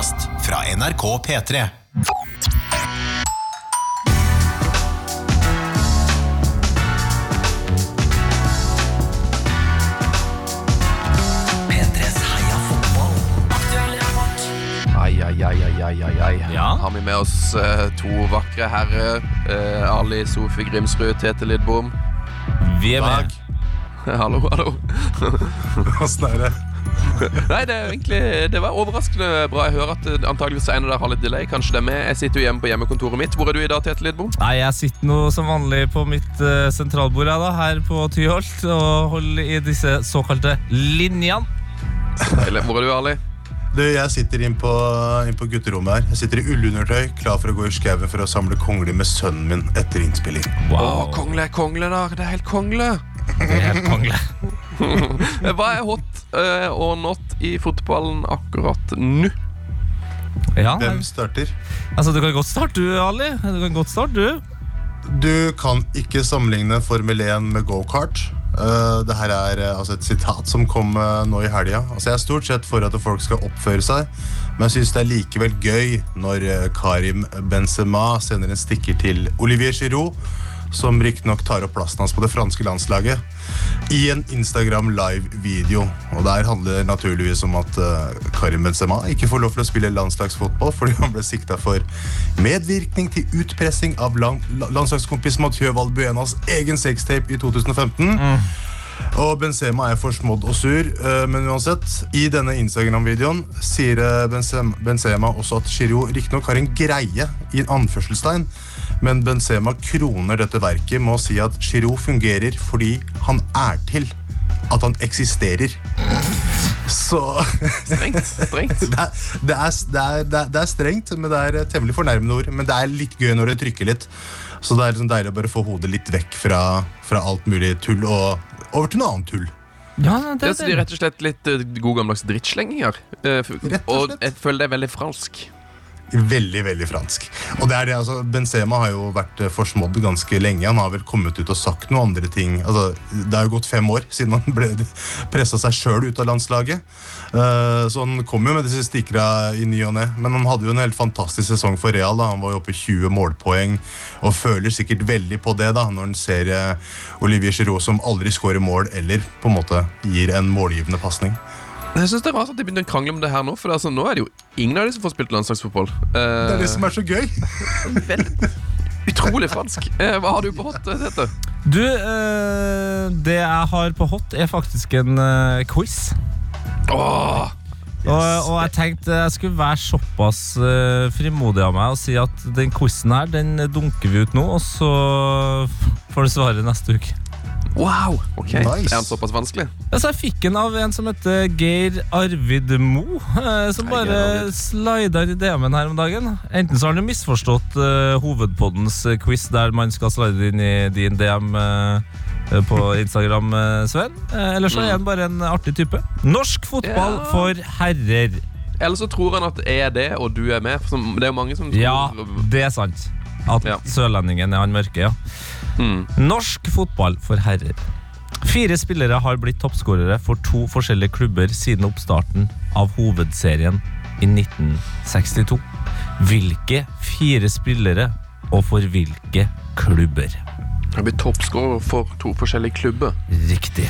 podkast fra NRK P3. P3s Heia fotball. Ai, ai, ai, ai, ai, ai, ai. Ja. Har vi med oss eh, to vakre herrer. Eh, Ali Sofie Grimsrud, Tete Lidbom. Vi er med. hallo, hallo. Åssen er det? Nei, det er egentlig Det var overraskende bra. Jeg hører at eh, antageligvis en av dere har litt delay. Kanskje det er med. Jeg sitter jo hjemme på hjemmekontoret mitt. Hvor er du i dag, Tete Lidbom? Nei, Jeg sitter nå som vanlig på mitt uh, sentralbord da, her på Tyholt og holder i disse såkalte linjene. Eller, hvor er du, Ali? Du, Jeg sitter inn på, inn på gutterommet her. Jeg sitter i ullundertøy, klar for å gå i skauen for å samle kongler med sønnen min etter innspilling. Å, kongle, kongle, da. Det er helt kongle. Det er helt kongle. Hva er hot eh, og not i fotballen akkurat nå? Ja, Hvem starter? altså Du kan godt starte, du, Ali. Du kan godt starte, du. Du kan ikke sammenligne Formel 1 med gokart. Uh, det her er uh, altså et sitat som kom uh, nå i helga. Altså, jeg er stort sett for at folk skal oppføre seg, men jeg syns det er likevel gøy når Karim Benzema sender en stikker til Olivier Giroud, som riktignok tar opp plassen hans på det franske landslaget, i en Instagram live-video. Og Der handler det naturligvis om at eh, Karim Benzema ikke får lov til å spille landslagsfotball fordi han ble sikta for medvirkning til utpressing av landslagskompis Mathieu Valbuenas egen sextape i 2015. Og Benzema er forsmådd og sur, eh, men uansett, i denne Instagram-videoen sier eh, Benzema, også at Giroud riktignok har en greie i en anførselstegn, men Benzema kroner dette verket med å si at Giroud fungerer fordi han er til. At han eksisterer. Så Strengt. strengt det er, det, er, det, er, det, er, strengt, men det er temmelig fornærmende ord. Men det er litt gøy når det trykker litt. Så det er liksom deilig å bare få hodet litt vekk fra, fra alt mulig tull og over til noe annet tull. Ja, Det det, er så de er rett og slett litt uh, god gammeldags drittslenginger. Eh, Rett og og jeg føler det er veldig fransk. Veldig, veldig fransk. Og det er det, altså, Benzema har jo vært eh, forsmådd ganske lenge. Han har vel kommet ut og sagt noen andre ting. Altså, det har jo gått fem år siden han ble pressa seg sjøl ut av landslaget. Uh, så han kom jo med disse stikkera i ny og ne. Men han hadde jo en helt fantastisk sesong for Real. da. Han var jo oppe i 20 målpoeng og føler sikkert veldig på det da, når han ser eh, Olivier Giroud som aldri skårer mål eller på en måte gir en målgivende pasning. Jeg synes Det er rart at de begynte å krangle om det her nå, for altså, nå er det jo ingen av de som får spilt landslagsfotball. Det er Eh, det som er så gøy. utrolig fransk. Eh, hva har du på hot, eh, Tete? Du, eh, det jeg har på hot, er faktisk en eh, quiz. Åh, Og, og jeg tenkte jeg skulle være såpass eh, frimodig av meg og si at den quizen her, den dunker vi ut nå, og så får du svaret neste uke. Wow, ok Nice. Er han såpass vanskelig? Så jeg fikk den av en som heter Geir Arvid Mo, eh, som bare Arvid. slida i DM-en her om dagen. Enten så har han jo misforstått uh, hovedpoddens eh, quiz der man skal slide inn i din DM eh, på Instagram, Sven. Eller så er han bare en artig type. Norsk fotball Ja. for herrer. Eller så tror han at jeg er det, og du er med. Det er jo mange som tror Ja, det er sant. At Ja. sørlendingen er han mørke, ja. Hmm. Norsk fotball for herrer. Fire spillere har blitt toppskårere for to forskjellige klubber siden oppstarten av hovedserien i 1962. Hvilke fire spillere, og for hvilke klubber? Har blir toppskårer for to forskjellige klubber. Riktig.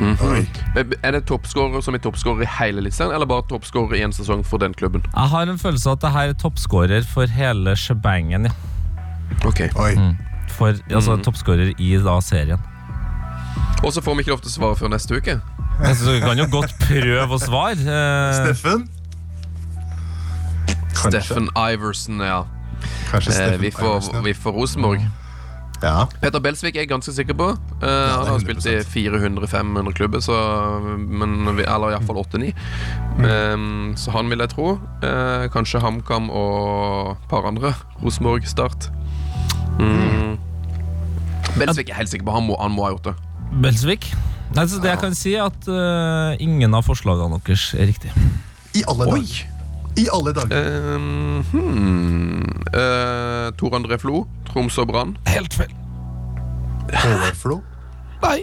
Oi. Er det toppskårer som er toppskårer i hele listen, eller bare toppskårer i en sesong for den klubben? Jeg har en følelse av at det her er toppskårer for hele shebangen. Ja. Ok Oi. For, altså Mm. toppskårer i da serien. Og så får vi ikke lov til å svare før neste uke. Så du kan jo godt prøve å svare. Eh, Steffen? Kanskje. Steffen Iversen, ja. Eh, Steffen vi, får, Iversen, ja. vi får Rosenborg. Ja. Peter Belsvik er jeg ganske sikker på. Eh, han har spilt i 400-500 klubber, så, men, vi- eller iallfall 8-9. Um, så han vil jeg tro. Uh, kanskje HamKam og et par andre. Rosenborg, Start. Mm. Belsvik er helt sikker på han må, han må ha gjort det. Belsvik. Altså, det jeg kan si, er at uh, ingen av forslagene deres er riktig. I alle Oi! dager. I alle dager. Um, hmm. uh, Tor André Flo, Troms og Brann. Helt feil. HF-Flo. Nei.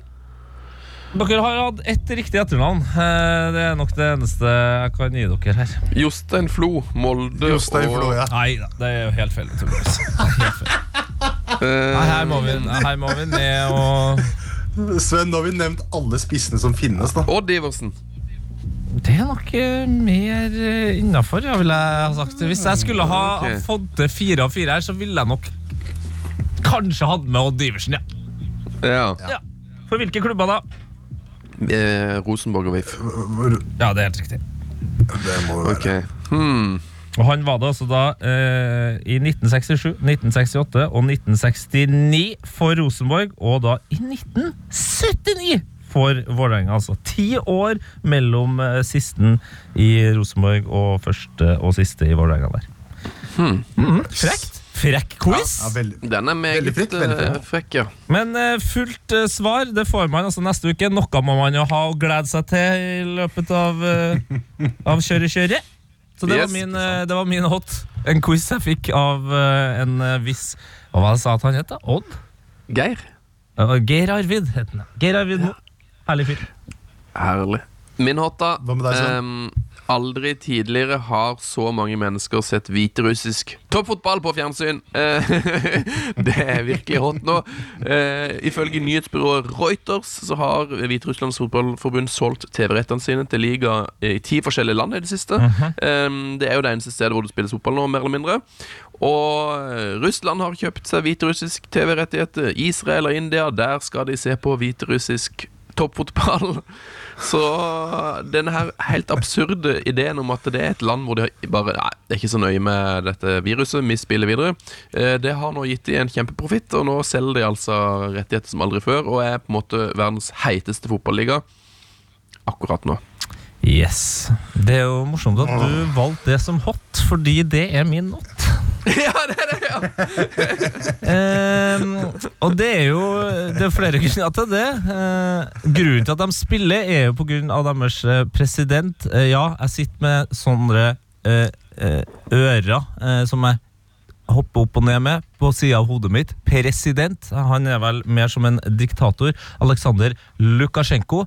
Dere har hatt ett riktig etternavn. Eh, Det er nok det eneste jeg kan gi dere her. Jostein Flo, Molde Jostein Flo, ja. Nei da, det er jo helt feil. Det er helt feil. Eh, Nei, her, må vi, her må vi ned og Sven, nå har vi nevnt alle spissene som finnes. da Odd Iversen. Det er nok eh, mer uh, innafor, ja, vil jeg ha sagt. Hvis jeg skulle ha Ok. fått til fire av fire her, så ville jeg nok kanskje hatt med Odd Iversen, ja. Ja. ja. For hvilke klubber da? Eh, Rosenborg og VIF. Ja, det er helt riktig. Det må jo være Ok. Hmm. Og han var det altså da eh, i 1967, 1968 og 1969 for Rosenborg, og da i 1979 for Vålerenga. Altså ti år mellom eh, sisten i Rosenborg og første og siste i Vålerenga der. Hmm. Mhm, Frekt. Frekk quiz. ja, ja, Den er meget frekk, eh, frekk. ja. Men uh, fullt uh, svar det får man altså neste uke. Noe må man jo ha å glede seg til i løpet av, uh, av kjøre-kjøret. Så det, Yes, var min, eh, det var min hot. En quiz jeg fikk av eh, en eh, viss Hva var det sa han het? da? Odd? Geir. Uh, Geir Arvid het han. Geir Arvid Mo. Herlig fyr. Herlig. Min hot, da. Hva med deg, Sven? Ehm, aldri tidligere har så mange mennesker sett hviterussisk toppfotball på fjernsyn. Eh, det er virkelig hot nå. Eh, ifølge nyhetsbyrået Reuters så har Hviterusslands fotballforbund solgt TV-rettene sine til liga i ti forskjellige land i det siste. Ehm, det er jo det eneste stedet hvor det spilles fotball nå, mer eller mindre. Og eh, Russland har kjøpt seg hviterussisk TV-rettigheter. Israel og India, der skal de se på hviterussisk toppfotball. Så denne her helt absurde ideen om at det er et land hvor de bare Nei, det er ikke så nøye med dette viruset, vi spiller videre. eh, Det har nå gitt de en kjempeprofitt, og nå selger de altså rettigheter som aldri før, og er på en måte verdens heiteste fotballiga akkurat nå. Yes. Det er jo morsomt at du valgte det som hot, fordi det er min not. ja, det er det, ja! um, og det er jo Det er flere grunner til det. Uh, grunnen til at de spiller, er jo av deres eh, president. Uh, ja, jeg sitter med sånne uh, eh, ører som jeg hopper opp og ned med på sida av hodet mitt. President. Han er vel mer som en diktator. Aleksandr Lukasjenko.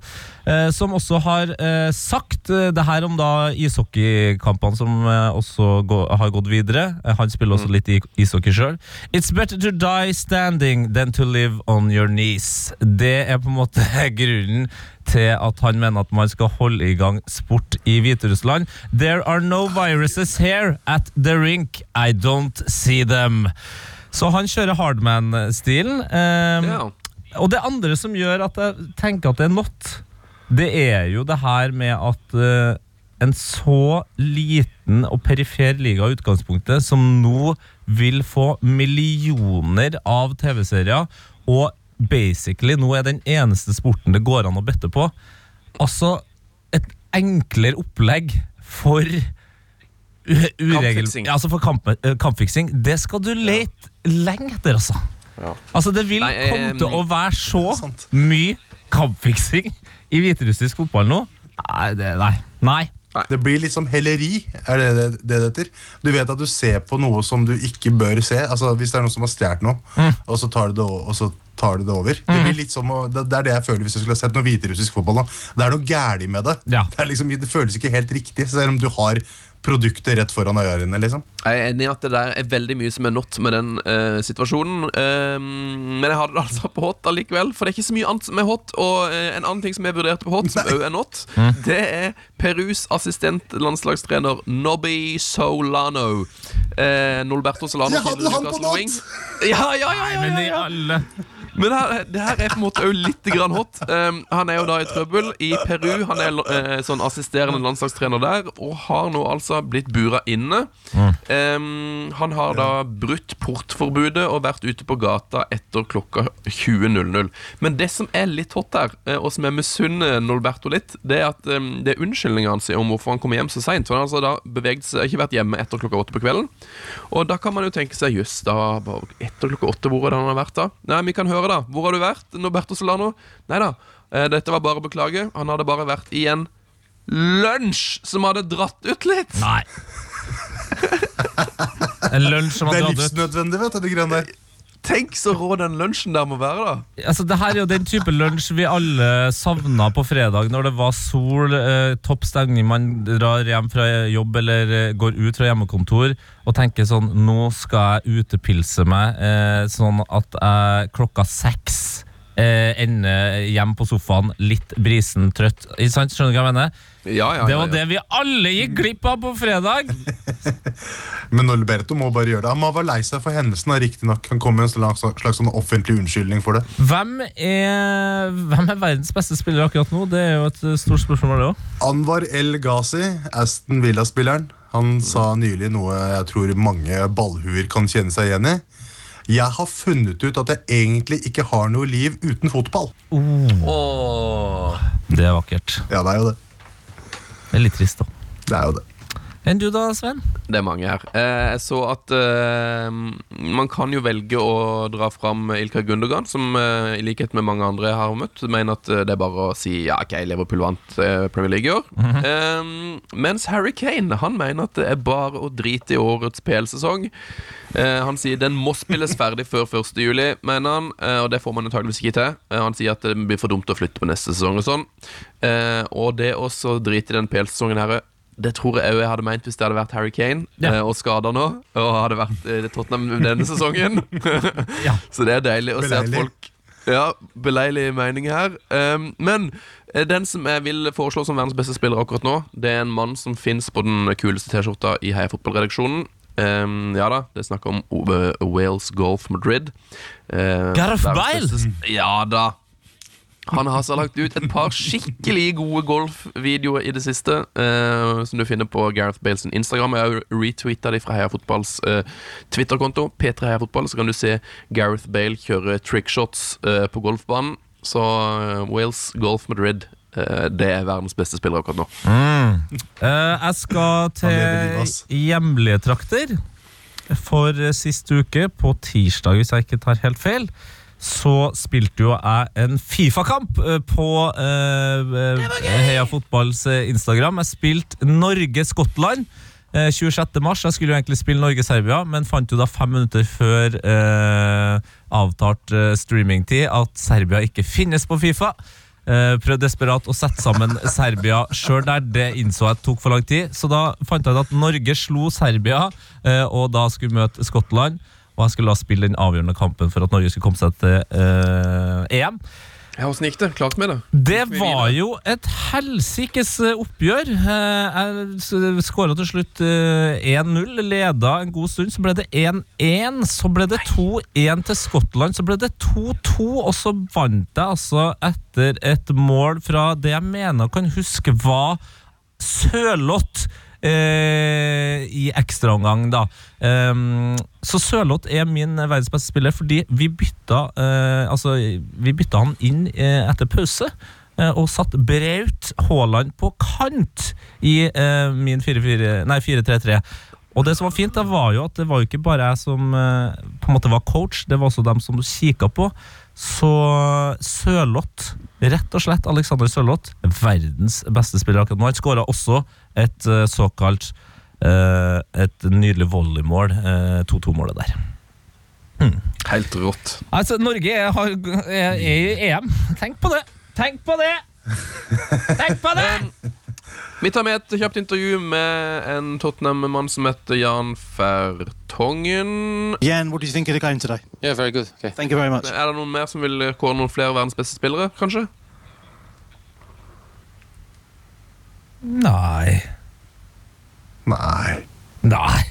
Eh, som også har eh, sagt eh, det her om da ishockeykampene som også gå, har gått videre. Han spiller også litt i ishockey sjøl. It's better to die standing than to live on your knees. Det er på en måte grunnen til at han mener at man skal holde i gang sport i Hviterussland. There are no viruses here at the rink. I don't see them. Så han kjører hardman-stilen. Um, ja. og det andre som gjør at jeg tenker at det er not, det er jo det her med at eh, en så liten og perifer liga i utgangspunktet, som nå vil få millioner av TV-serier, og basically nå er den eneste sporten det går an å bette på. Altså et enklere opplegg for uregel... Kampfiksing. Altså for kamp, eh, kampfiksing. Det skal du lete lenge etter, altså. Ja. Altså Det vil Nei, eh, komme til å være så sant. mye kampfiksing i hviterussisk fotball nå. Nei, det, nei. nei. Det blir litt som helleri, er det det det heter. Du vet at du ser på noe som du ikke bør se. Altså Hvis det er noen som har stjålet noe, Mm. og så tar du det, og så tar du det over. Det blir litt som det, det er det jeg føler hvis jeg skulle ha sett noe hviterussisk fotball Da. Det er noe galt med det. Ja. Det, liksom, det føles ikke helt riktig, selv om du har produktet rett foran øya dine. Liksom. Jeg er enig i at det der er veldig mye som er not med den uh, situasjonen. Uh, men jeg hadde det altså på hot allikevel, for det er ikke så mye annet som er hot. Og uh, en annen ting som jeg vurderte på hot, som òg er not, det er Perus assistent landslagstrener Nobby Solano. Eh, Nolberto Solano. Jeg hadde han på not! Ja, ja, ja, ja, Men ja, i ja. Men her, det her er på en måte òg litt grann hot. Um, han er jo da i trøbbel i Peru. Han er uh, sånn assisterende landslagstrener der og har nå altså blitt bura inne. Um, han har da brutt portforbudet og vært ute på gata etter klokka 20.00. Men det som er litt hot her, eh, og som jeg misunner Nolberto litt, det er at um, det er unnskyldninga hans om hvorfor han kommer hjem så seint. Han har altså da beveget seg, ikke vært hjemme etter klokka åtte på kvelden. Og da kan man jo tenke seg jøss, da etter klokka åtte, hvor er det han har vært da? Nei, vi kan høre, da. Hvor har du vært, Norberto Solano? Nei da, eh, dette var bare å beklage. Han hadde bare vært i en lunsj som hadde dratt ut litt. Nei. En lunsj som hadde dratt ut. dratt ut. livsnødvendig, vet du, de greiene der. Tenk så rå den lunsjen der må være, da. Altså, det her er jo den type lunsj vi alle savna på fredag, når det var sol, eh, topp stemning, man drar hjem fra jobb eller eh, går ut fra hjemmekontor og tenker sånn Nå skal jeg utepilse meg eh, sånn at jeg klokka seks eh, ender hjem på sofaen litt brisen, trøtt. Sant? Skjønner du hva jeg mener? Ja, ja, Det var ja. det vi alle gikk glipp av på fredag! Men Alberto må bare gjøre det. Han må være lei seg for hendelsen. Riktignok kan komme med en slags, slags sånn offentlig unnskyldning for det. Hvem er, hvem er verdens beste spiller akkurat nå? Det er jo et stort spørsmål, det òg. Anwar El Ghazi, Aston Villa-spilleren, han sa nylig noe jeg tror mange ballhuer kan kjenne seg igjen i. Jeg har funnet ut at jeg egentlig ikke har noe liv uten fotball. Åh. Det er vakkert. Ja, det er jo det. Det er litt trist, da. Det er jo det. Enn du da, Sven? Det er mange her. Eh, jeg så at uh, man kan jo velge å dra fram Ilkay Gundogan, som uh, i likhet med mange andre jeg har møtt, mener at det er bare å si ja, ok, Liverpool vant Premier League i år. eh, mens Harry Kane han mener at det er bare å drite i årets PL-sesong. Uh, han sier den må spilles ferdig før 1. juli, mener han, og det får man antageligvis ikke til. Han sier at det blir for dumt å flytte på neste sesong og sånn. Og det å drite i den PL-sesongen her det tror jeg òg jeg hadde meint hvis det hadde vært Harry Kane Ja. eh, og skada nå. Og hadde vært eh, Tottenham denne sesongen. Ja. Så det er deilig å se at folk Ja, beleilig mening her. Um, men eh, den som jeg vil foreslå som verdens beste spiller akkurat nå, det er en mann som fins på den kuleste T-skjorta i Heia Fotballredaksjonen. Um, ja da, det er snakk om Wales Golf Madrid. Uh, Gareth Bale? Ja da. Han har så lagt ut et par skikkelig gode golfvideoer i det siste, eh, som du finner på Gareth Bales Instagram. Jeg har retweeta de fra Heia Fotballs eh, Twitter-konto, P3 Heia Fotball. Så kan du se Gareth Bale kjøre trickshots eh, på golfbanen. Så eh, Wales Golf Madrid, eh, det er verdens beste spiller akkurat nå. Mm. jeg skal til hjemlige trakter. For eh, sist uke, på tirsdag, hvis jeg ikke tar helt feil, så spilte jo jeg en Fifa-kamp eh, på eh, eh, Heia Fotballs eh, Instagram. Jeg spilte Norge-Skottland. eh, 26. mars. Jeg skulle jo egentlig spille Norge-Serbia, men fant jo da fem minutter før eh, avtalt streamingtid at Serbia ikke finnes på Fifa. Eh, prøvde desperat å sette sammen Serbia sjøl der. Det innså jeg tok for lang tid. Så da fant jeg ut at Norge slo Serbia, eh, og da skulle møte Skottland. Og jeg skulle da spille den avgjørende kampen for at Norge skulle komme seg til uh, EM. Ja, Åssen gikk det? Klarte vi det? Det var jo et helsikes eh, oppgjør. Eh, Jeg skåra til slutt eh, 1-0, leda en god stund. Så ble det 1-1, så ble det 2-1 til Skottland. Så ble det 2-2, og så vant jeg altså etter et mål fra det jeg mener kan huske var Sørloth. Eh, I ekstraomgang, da. Ehm, så Sørloth er min verdens beste spiller fordi vi bytta eh, Altså, vi bytta han inn eh, etter pause. eh, Og satt Braut Haaland på kant i eh, min 4-4 Nei, 4-3-3. Og det som var fint, da var jo at det var jo ikke bare jeg som eh, på en måte var coach, det var også dem som kikka på. Så Sørloth, rett og slett Alexander Sørloth, verdens beste spiller akkurat nå. Han skåra også et eh, såkalt eh, Et nydelig volleymål, eh, 2-2-målet der. Helt rått. Altså, Norge er, har, er, er i EM. Tenk på det! Tenk på det! Tenk på det! Vi tar med et kjapt intervju med en Tottenham-mann som heter Jan Fertongen. Jan, what do you think of the game today? Yeah, very good. Okay. Thank you very much. Er det noen mer som vil kåre noen flere verdens beste spillere, kanskje? Nei. Nei. Nei.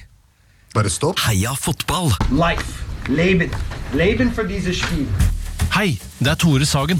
Bare stopp. Heia fotball! Life. Leben. Leben for disse Spiel. Hei, det er Tore Sagen.